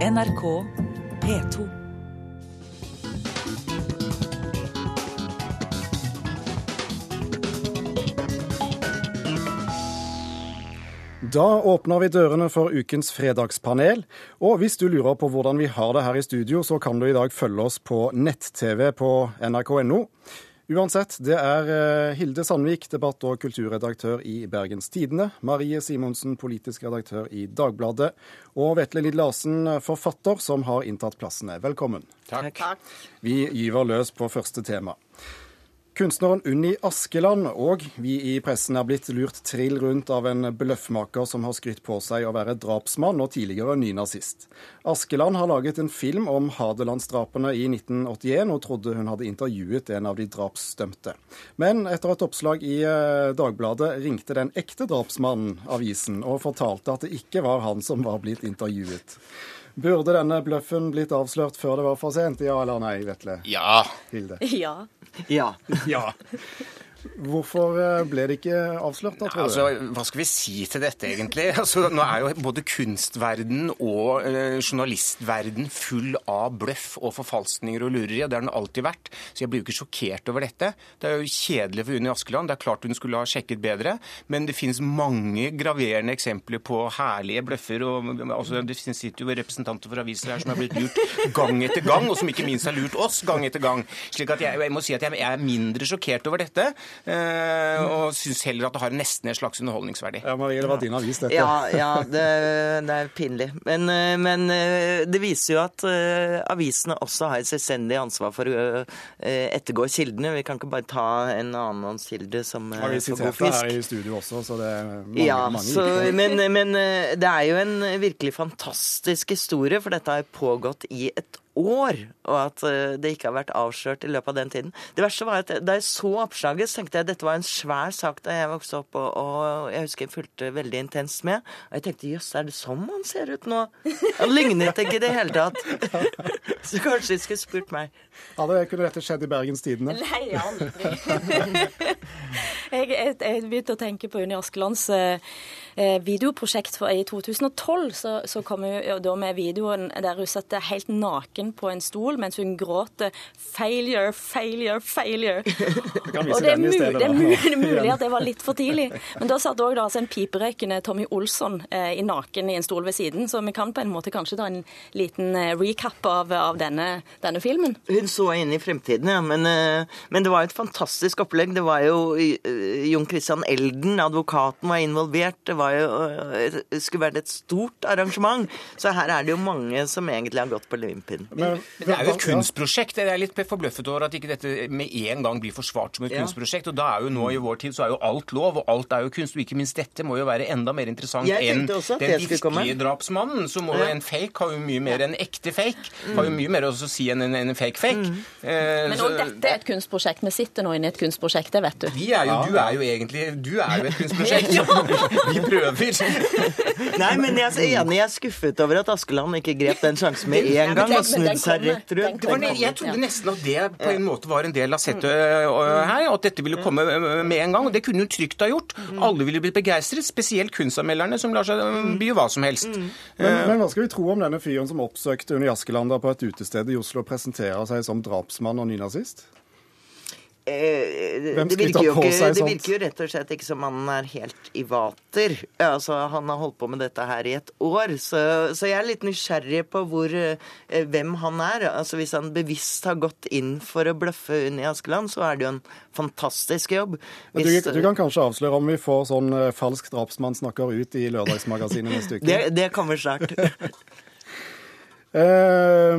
NRK P2. Da åpner vi dørene for ukens fredagspanel. Og hvis du lurer på hvordan vi har det her i studio, så kan du i dag følge oss på nett-TV på nrk.no. Uansett, det er eh, Hilde Sandvik, debatt- og kulturredaktør i Bergens Tidende, Marie Simonsen, politisk redaktør i Dagbladet, og Vetle Lid Larsen, forfatter, som har inntatt plassene. Velkommen. Takk. Vi gyver løs på første tema. Kunstneren Unni Askeland og vi i pressen er blitt lurt trill rundt av en bløffmaker som har skrytt på seg å være drapsmann og tidligere nynazist. Askeland har laget en film om Hadelandsdrapene i 1981 og trodde hun hadde intervjuet en av de drapsdømte. Men etter et oppslag i eh, Dagbladet ringte den ekte drapsmannen avisen og fortalte at det ikke var han som var blitt intervjuet. Burde denne bløffen blitt avslørt før det var for sent? Ja eller nei, Vetle? Ja. Hilde? Ja. Ja. Ja. Hvorfor eh, ble det ikke avslørt, da, tror Altså, du? hva skal vi si til dette, egentlig? Altså, nå er jo både kunstverden og eh, journalistverden full av bløff og forfalskninger og lureri, og det har den alltid vært. Så jeg blir jo ikke sjokkert over dette. Det er jo kjedelig for Unni Askeland. Det er klart hun skulle ha sjekket bedre, men det finnes mange graverende eksempler på herlige bløffer. og altså, Det sitter jo representanter for aviser her som har blitt lurt gang etter gang, og som ikke minst har lurt oss gang etter gang. Slik at jeg, jeg må si at jeg, jeg er mindre sjokkert over dette. Eh, og syns heller at det har nesten en slags underholdningsverdi. Ja, Marie, det var din avis, dette. Ja, ja det, det er pinlig. Men, eh, men eh, det viser jo at avisene også har et selvstendig ansvar for å ettergå kildene. Vi kan ikke bare ta en annenhåndskilde som eh, Ja, vi får god siterte her i studio også, så det er mange, Ja, mange så, men, men det er jo en virkelig fantastisk historie, for dette har pågått i et år, og at eh, det ikke har vært avslørt i løpet av den tiden. Det verste var at Da jeg så oppslaget, så tenkte jeg at dette var en svær sak da jeg vokste opp, og, og jeg husker jeg fulgte veldig intenst med. Og jeg tenkte jøss, er det sånn han ser ut nå? Han lignet ikke i det hele tatt. Så kanskje de skulle spurt meg. Hadde, kunne dette skjedd i Bergens Tidende? Nei, aldri. jeg, jeg, jeg begynte å tenke på Unni Askelands eh, videoprosjekt for, i 2012. Så, så kom hun da med videoen der hun satt helt naken på en stol mens hun gråt 'failure, failure, failure'. Og det er, den i mu stedet, det er mulig, det er mulig at det var litt for tidlig. Men da satt òg altså en piperøykende Tommy Olsson eh, i naken i en stol ved siden, så vi kan på en måte kanskje ta en liten eh, recap av, av denne, denne filmen. Hun så inn i fremtiden, ja. Men, eh, men det var et fantastisk opplegg. Det var jo eh, Jon Christian Elden, advokaten, var involvert. Det var jo, eh, skulle vært et stort arrangement. Så her er det jo mange som egentlig har gått på limpinnen. Men- Det er jo et kunstprosjekt. Jeg er litt forbløffet over at ikke dette med en gang blir forsvart som et Ja. kunstprosjekt. Og da er jo nå i vår tid så er jo alt lov, og alt er jo kunst. Og ikke minst dette må jo være enda mer interessant enn den virkelige drapsmannen. Så må jo Ja. en fake ha jo mye mer enn ekte fake. Har jo mye mer å si enn en, en fake fake. Eh, Men òg dette er et kunstprosjekt. Vi sitter nå inne i et kunstprosjekt, det vet du. vi er jo, du er jo egentlig Du er jo et kunstprosjekt. Vi prøver. Nei, men jeg er enig. Jeg er skuffet over at Askeland ikke grep den sjansen med en gang og snudde seg rett rundt. Jeg trodde nesten at det på en måte var en del av settet øh, her, og at dette ville komme øh, med en gang. Og det kunne hun trygt ha gjort. Alle ville blitt begeistret, spesielt kunstanmelderne, som lar seg øh, by hva som helst. Men, men hva skal vi tro om denne fyren som oppsøkte Unni Askeland på et utested i Oslo og presenterer seg som drapsmann og nynazist? Eh, Hvem det, virker ikke, seg det virker jo rett og slett ikke som han er helt i vater. Altså, han har holdt på med dette her i et år, så, så jeg er litt nysgjerrig på hvor, eh, hvem han er. Altså, hvis han bevisst har gått inn for å bløffe Unni Askeland, så er det jo en fantastisk jobb. Du, Hvis, du kan kanskje avsløre om vi får sånn eh, falsk drapsmann snakker ut i Lørdagsmagasinet neste uke? det, det kommer snart. Eh,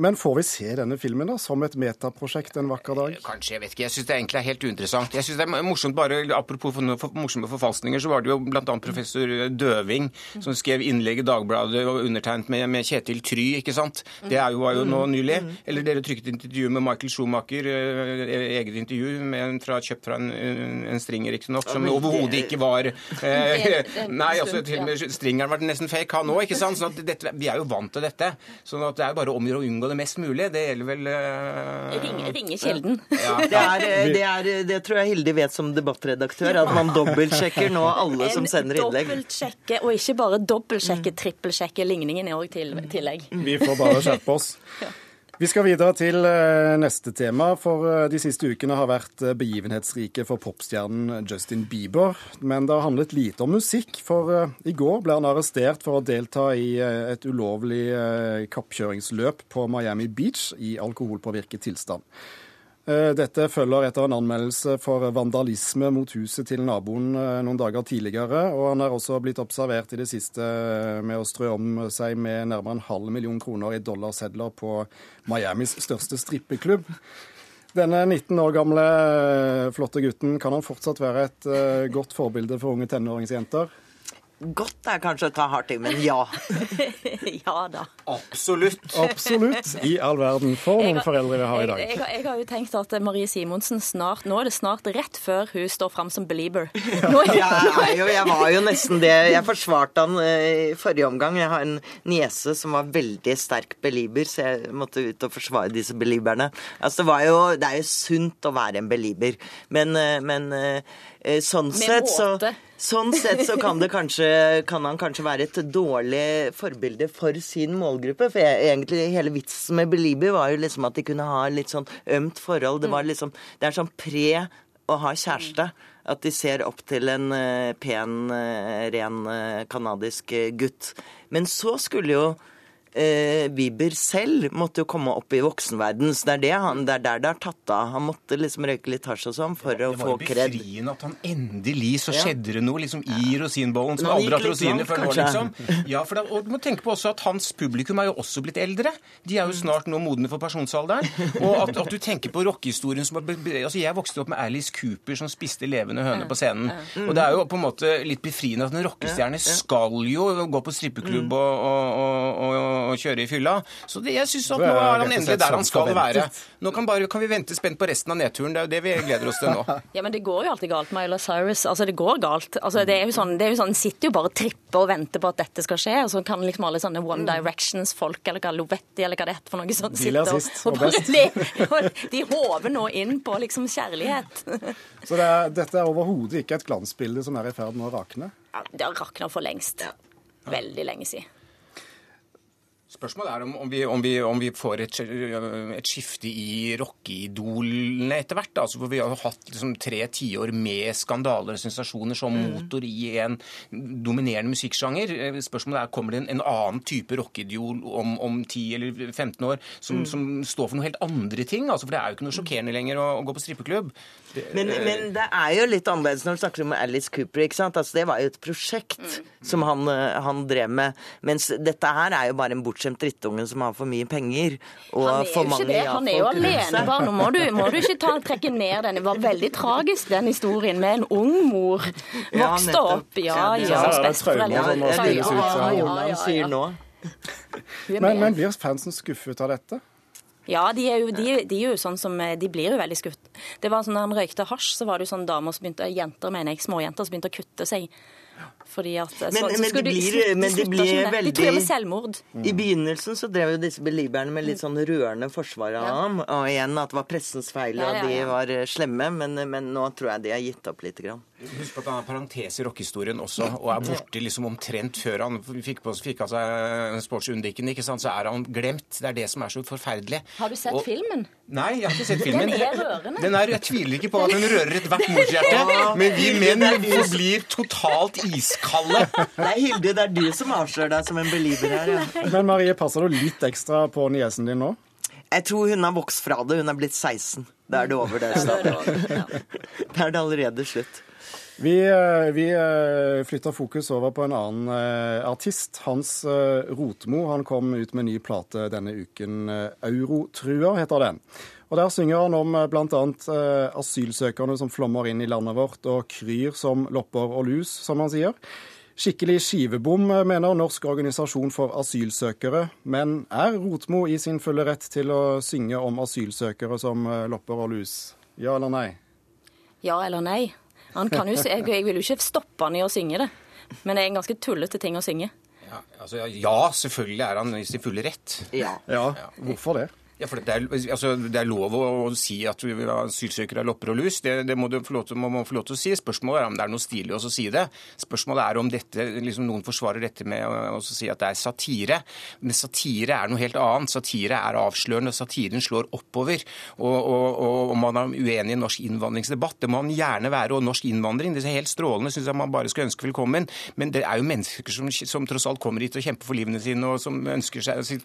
men får vi se denne filmen da, som et metaprosjekt en vakker dag? Kanskje, jeg vet ikke. Jeg syns det egentlig er helt uinteressant. Jeg synes det er morsomt bare, Apropos for, for, morsomme forfalskninger, så var det jo bl.a. professor Døving som skrev innlegg i Dagbladet og undertegnet med, med Kjetil Try, ikke sant? Det er jo, var jo nå nylig. Eller dere trykket intervju med Michael Schumacher, eh, eget intervju med, fra, kjøpt fra en, en stringer, riktignok, som overhodet ikke var eh, Nei, altså til og med stringeren var nesten fake, han òg, ikke sant? Så at dette, vi er jo vant til dette. Det. Sånn at det er bare om å unngå det mest mulig. Det gjelder vel uh... Ringe, ringe kilden. Ja. Det, er, det, er, det tror jeg Hilde vet som debattredaktør, at man dobbeltsjekker nå alle som sender innlegg. Dobbeltsjekke, og ikke bare dobbeltsjekke, trippelsjekke ligningen i òg til tillegg. Vi får bare skjerpe oss. Vi skal videre til eh, neste tema, for eh, de siste ukene har vært eh, begivenhetsrike for popstjernen Justin Bieber. Men det har handlet lite om musikk, for i går ble han arrestert for å delta i et ulovlig kappkjøringsløp på Miami Beach i alkoholpåvirket tilstand. Eh, dette følger etter en anmeldelse for vandalisme mot huset til naboen eh, noen dager tidligere. Og han er også blitt observert i det siste eh, med å strø om seg med nærmere en halv million kroner i dollarsedler på Miamis største strippeklubb. Denne 19 år gamle flotte gutten, kan han fortsatt være et godt forbilde for unge tenåringsjenter? Godt er kanskje å ta hardt i, men ja. ja da. Absolutt. Absolutt. I all verden. For noen foreldre vi har i dag. Jeg, jeg, jeg, har jo tenkt at Marie Simonsen snart Nå er det snart rett før hun står fram som belieber. Nå, jeg, jo, jeg, var jo nesten det. Jeg forsvarte han eh, i forrige omgang. Jeg har en niese som var veldig sterk belieber, så jeg måtte ut og forsvare disse belieberne. Altså, det, jo, det er jo sunt å være en belieber, men, eh, men eh, sånn sett så Sånn sett så kan, kanskje, kan, han kanskje være et dårlig forbilde for sin målgruppe. For jeg, egentlig hele vitsen med Belibi var jo liksom at de kunne ha litt sånn ømt forhold. Det, var liksom, det er sånn pre å ha kjæreste. At de ser opp til en uh, pen, uh, ren canadisk gutt. Men så skulle jo eh, Bieber selv måtte jo komme opp i voksenverden. Så det er, det han, det er der det har tatt av. Han måtte liksom røyke litt hasj og sånn for å få kred. Det var befriende at han endelig så skjedde det noe liksom i rosinbollen som aldri hatt rosiner før nå, liksom. Ja, for da, og du må tenke på også at hans publikum er jo også blitt eldre. De er jo snart nå modne for pensjonsalderen. Og at, at du tenker på rockehistorien som altså Jeg vokste opp med Alice Cooper som spiste levende høner på scenen. Og det er jo på en måte litt befriende at en rockestjerne skal jo gå på strippeklubb og, og, og, og å kjøre i fylla. Så det, jeg syns at nå er han endelig der han skal være. Nå kan, bare, kan vi vente spent på resten av nedturen. Det er jo det vi gleder oss til nå. Ja, men det går jo alltid galt med Ayla Cyrus. Altså, det går galt. Altså, det er jo sånn, det er jo sånn, sitter jo bare og tripper og venter på at dette skal skje, og så kan liksom alle sånne One Directions-folk, eller hva Lovetti, eller hva det heter for noe sånt, sitte og, og, bare le. De håver nå inn på liksom kjærlighet. Så det er, dette er overhodet ikke et glansbilde som er i ferd med å rakne? Ja, det har rakna for lengst. Veldig lenge siden. Spørsmålet er om, om, vi, om, vi, om vi, får et, et skifte i rockeidolene etter hvert. Altså, for Vi har jo hatt liksom, tre tiår med skandaler og sensasjoner som mm. motor i en dominerende musikksjanger. Spørsmålet er kommer det en, en annen type rockeidol om, om 10 eller 15 år som, mm. som, står for noe helt andre ting. Altså, for Det er jo ikke noe sjokkerende lenger å, å gå på strippeklubb. Det, men, men, det er jo litt annerledes når du snakker om Alice Cooper. ikke sant? Altså, det var jo et prosjekt mm. som han, han drev med. Mens dette her er jo bare en bort bortskjemt drittungen som har for mye penger. Og for mange det. Han er jo alenebarn. Nå må du, må du ikke ta, trekke ned den. Det var veldig tragisk, den historien med en ung mor. Vokste ja, opp. Ja, ja. Besteforeldre. Men, men blir fansen skuffet av dette? Ja, de er, jo, de, de er jo sånn som, de blir jo veldig skutt. Det var sånn Da han røykte hasj, så var det jo sånn damer som begynte, jenter mener jeg, småjenter som begynte å kutte seg. Fordi at, men, så, så men, det blir, de, men det blir veldig De med selvmord. I begynnelsen så drev jo disse belieberne med litt sånn rørende forsvar av ja. ham. Og igjen at det var pressens feil, og ja, ja, de var eh, slemme. Men, men, nå tror jeg de har gitt opp lite grann. Husk på at han har parentes i rockehistorien også, og er borte liksom omtrent før han fikk, på, fikk av seg sportsundiken. ikke sant? Så er han glemt. Det er det som er så forferdelig. Har du sett og, filmen? Nei, jeg har ikke sett filmen. Den er rørende. Den er, jeg tviler ikke på at den rører ethvert morshjerte, men vi menn forblir totalt iskalde. Nei, Hilde, det er du som avslører deg som en believer her. Ja. Men Marie, passer du litt ekstra på niesen din nå? Jeg tror hun har vokst fra det. Hun er blitt 16. Da er det over, det. Da er det allerede slutt. Vi, eh, vi eh, flytter fokus over på en annen eh, artist. Hans Rotmo han kom ut med en ny plate denne uken. 'Eurotrua' heter den. Og Der synger han om bl.a. asylsøkerne som flommer inn i landet vårt og kryr som lopper og lus, som han sier. Skikkelig skivebom, mener Norsk organisasjon for asylsøkere. Men er Rotmo i sin fulle rett til å synge om asylsøkere som lopper og lus? Ja eller nei? Ja eller nei. Jo, jeg, jeg vil jo ikke stoppe han i å synge det, men det er en ganske tullete ting å synge. Ja, altså, ja, selvfølgelig er han i sin fulle rett. Ja. Ja, hvorfor det? Ja, for det er, altså, det er lov å, å si at asylsøkere er lopper og lus. Det, det må du få lov til, må, må få lov til å si. Spørsmålet er om det er noe stilig å si det. Spørsmålet er om dette, liksom, noen forsvarer dette med å si at det er satire. Men satire er noe helt annet. Satire er avslørende. Satiren slår oppover. Og, og, og om man er uenig i norsk innvandringsdebatt, det må man gjerne være. Og norsk innvandring, det er helt strålende, syns jeg man bare skal ønske velkommen. Men det er jo mennesker som, som tross alt kommer hit og kjemper for livene sine, og som ønsker seg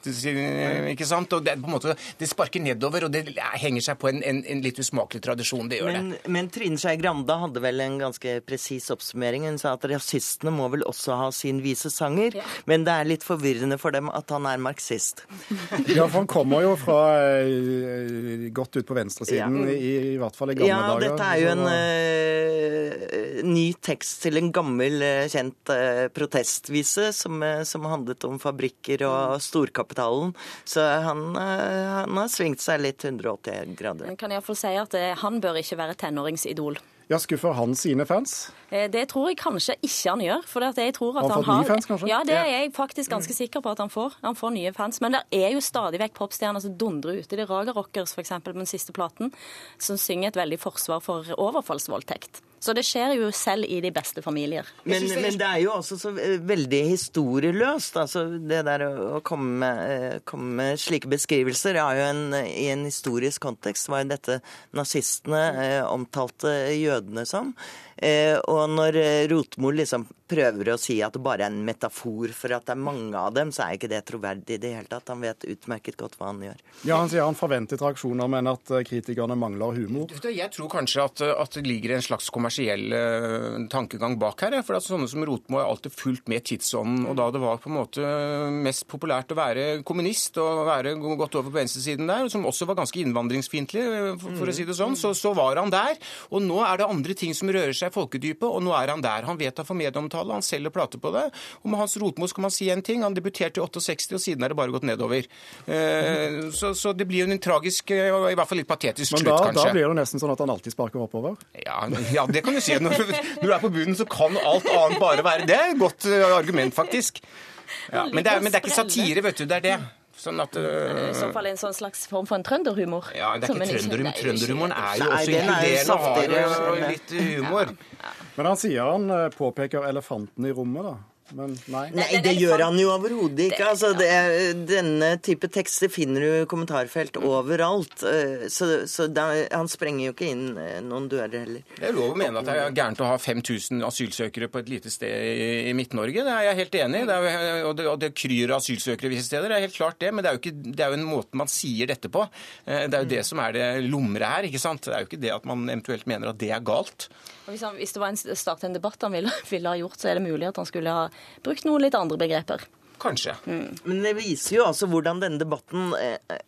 Ikke sant? Og det er på en måte det sparker nedover, og det henger seg på en, en, en litt usmakelig tradisjon. Det gjør Men, det. men Trine Skei Grande hadde vel en ganske presis oppsummering. Hun sa at rasistene må vel også ha sin vise sanger, Ja. men det er litt forvirrende for dem at han er marxist. Ja, for han kommer jo fra eh, godt ut på venstresiden, Ja. i, i hvert fall i gamle Ja, dager. dette er jo en eh, ny tekst til en gammel, uh, kjent uh, protestvise som, som handlet om fabrikker og storkapitalen. Så han, han har svingt seg litt 180 grader. Jeg kan iallfall si at eh, han bør ikke være tenåringsidol. Ja, Skuffer han sine fans? Eh, Det tror jeg kanskje ikke han gjør. For jeg tror at han han fått har... nye fans, kanskje? Ja, det er jeg faktisk ganske sikker på at han får. Han får nye fans. Men det er jo stadig vekk popstjerner som dundrer ute. Det er Raga Rockers f.eks. på den siste platen, som synger et veldig forsvar for overfallsvoldtekt. Så det skjer jo selv i de beste familier. Men, men det er jo også så eh, veldig historieløst. altså Det der å komme med, eh, komme med slike beskrivelser er jo en, I en historisk kontekst var jo dette nazistene eh, omtalte jødene som. Eh, og når Rotmo liksom prøver å si at det bare er en metafor for at det er mange av dem, så er ikke det troverdig i det hele tatt. Han vet utmerket godt hva han gjør. Ja, Han sier han forventet reaksjoner, men at eh, kritikerne mangler humor. Jeg tror kanskje at, at det ligger en slags kommersiell eh, tankegang bak her. For at sånne som Rotmo har alltid fulgt med tidsånden. Og da det var på en måte mest populært å være kommunist og være gått over på venstresiden der, som også var ganske innvandringsfiendtlig, eh, for, for å si det sånn, så, så var han der. Og nå er det andre ting som rører seg i folkedypet, og nå er han der. Han vet han får medieomtale, han selger plater på det. Og med Hans Rotmo skal man si en ting. Han debuterte i 68, og siden er det bare gått nedover. Eh, så, så det blir jo en tragisk, eh, og i hvert fall litt patetisk Men slutt, kanskje. Men da blir det nesten sånn at han alltid sparker oppover. Ja, ja, det kan du si. Når, når du er på bunnen, så kan alt annet bare være Det er et godt eh, argument, faktisk. Ja, men, det er, men det er ikke satire, vet du. Det er det. Sånn at uh, I så fall en sånn slags form for en trønderhumor. Ja, det er ikke trønderhumor. er Trønderhumoren er jo også er inkluderende og har jo litt humor. Men han sier han eh, påpeker elefanten i rommet, da. Men nei. Nei, det gjør han jo overhodet ikke. Altså, det, er- denne type tekster finner du i kommentarfelt overalt. eh, Så, så da, han sprenger jo ikke inn eh, noen dører heller. Det er lov å mene at det er gærent å ha 5000 asylsøkere på et lite sted i, Midt-Norge. Det er jeg helt enig i. Det er Og det, og det kryr av asylsøkere visse steder. Det er helt klart det. Men det er jo, ikke, det er jo en måte man sier dette på. Eh, Det er jo det som er det lumre her. ikke sant? Det er jo ikke det at man eventuelt mener at det er galt. Og Hvis, han, hvis det var en start til en debatt han ville, ville ha gjort, så er det mulig at han skulle ha brukt noen litt andre begreper. Kanskje. Men det viser jo altså hvordan denne debatten eh,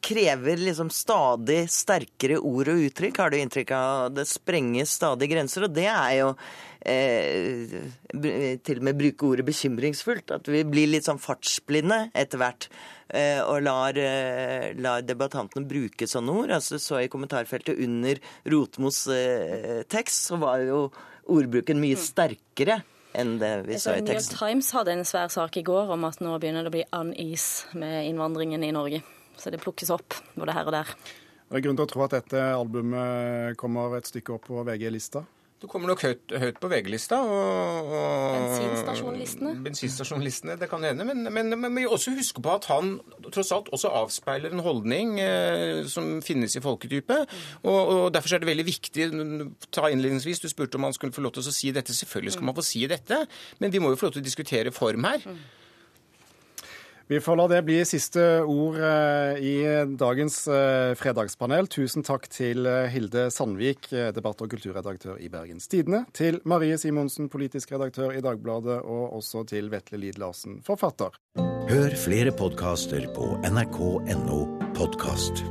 krever liksom stadig sterkere ord og uttrykk, har du inntrykk av. Det sprenges stadig grenser, og det er jo eh, til og med bruke ordet bekymringsfullt. At vi blir litt sånn fartsblinde etter hvert. eh, Og lar, eh, lar debattantene bruke sånne ord. Altså Så i kommentarfeltet under Rotmos eh, tekst, så var jo ordbruken mye sterkere enn det vi så Så i New York. Times hadde en svær sak i går om at nå begynner det å bli unease med innvandringen i Norge. Så det plukkes opp både her og der. Det er grunn til å tro at dette albumet kommer et stykke opp på VG-lista. Det kommer nok høyt, høyt på VG-lista. Og, og Bensinstasjonlistene? Bensinstasjonlistene, det kan hende. Men, men, men vi må også huske på at han tross alt også avspeiler en holdning eh, som finnes i folketypet. Og, og Derfor er det veldig viktig ta innledningsvis, Du spurte om han skulle få lov til å si dette. Selvfølgelig skal man få si dette, men vi må jo få lov til å diskutere form her. Vi får la det bli siste ord eh, i dagens eh, fredagspanel. Tusen takk til eh, Hilde Sandvik, debatt- og kulturredaktør i Bergens Tidende, til Marie Simonsen, politisk redaktør i Dagbladet, og også til Vetle Lid Larsen, forfatter. Hør flere podkaster på nrk.no podkast.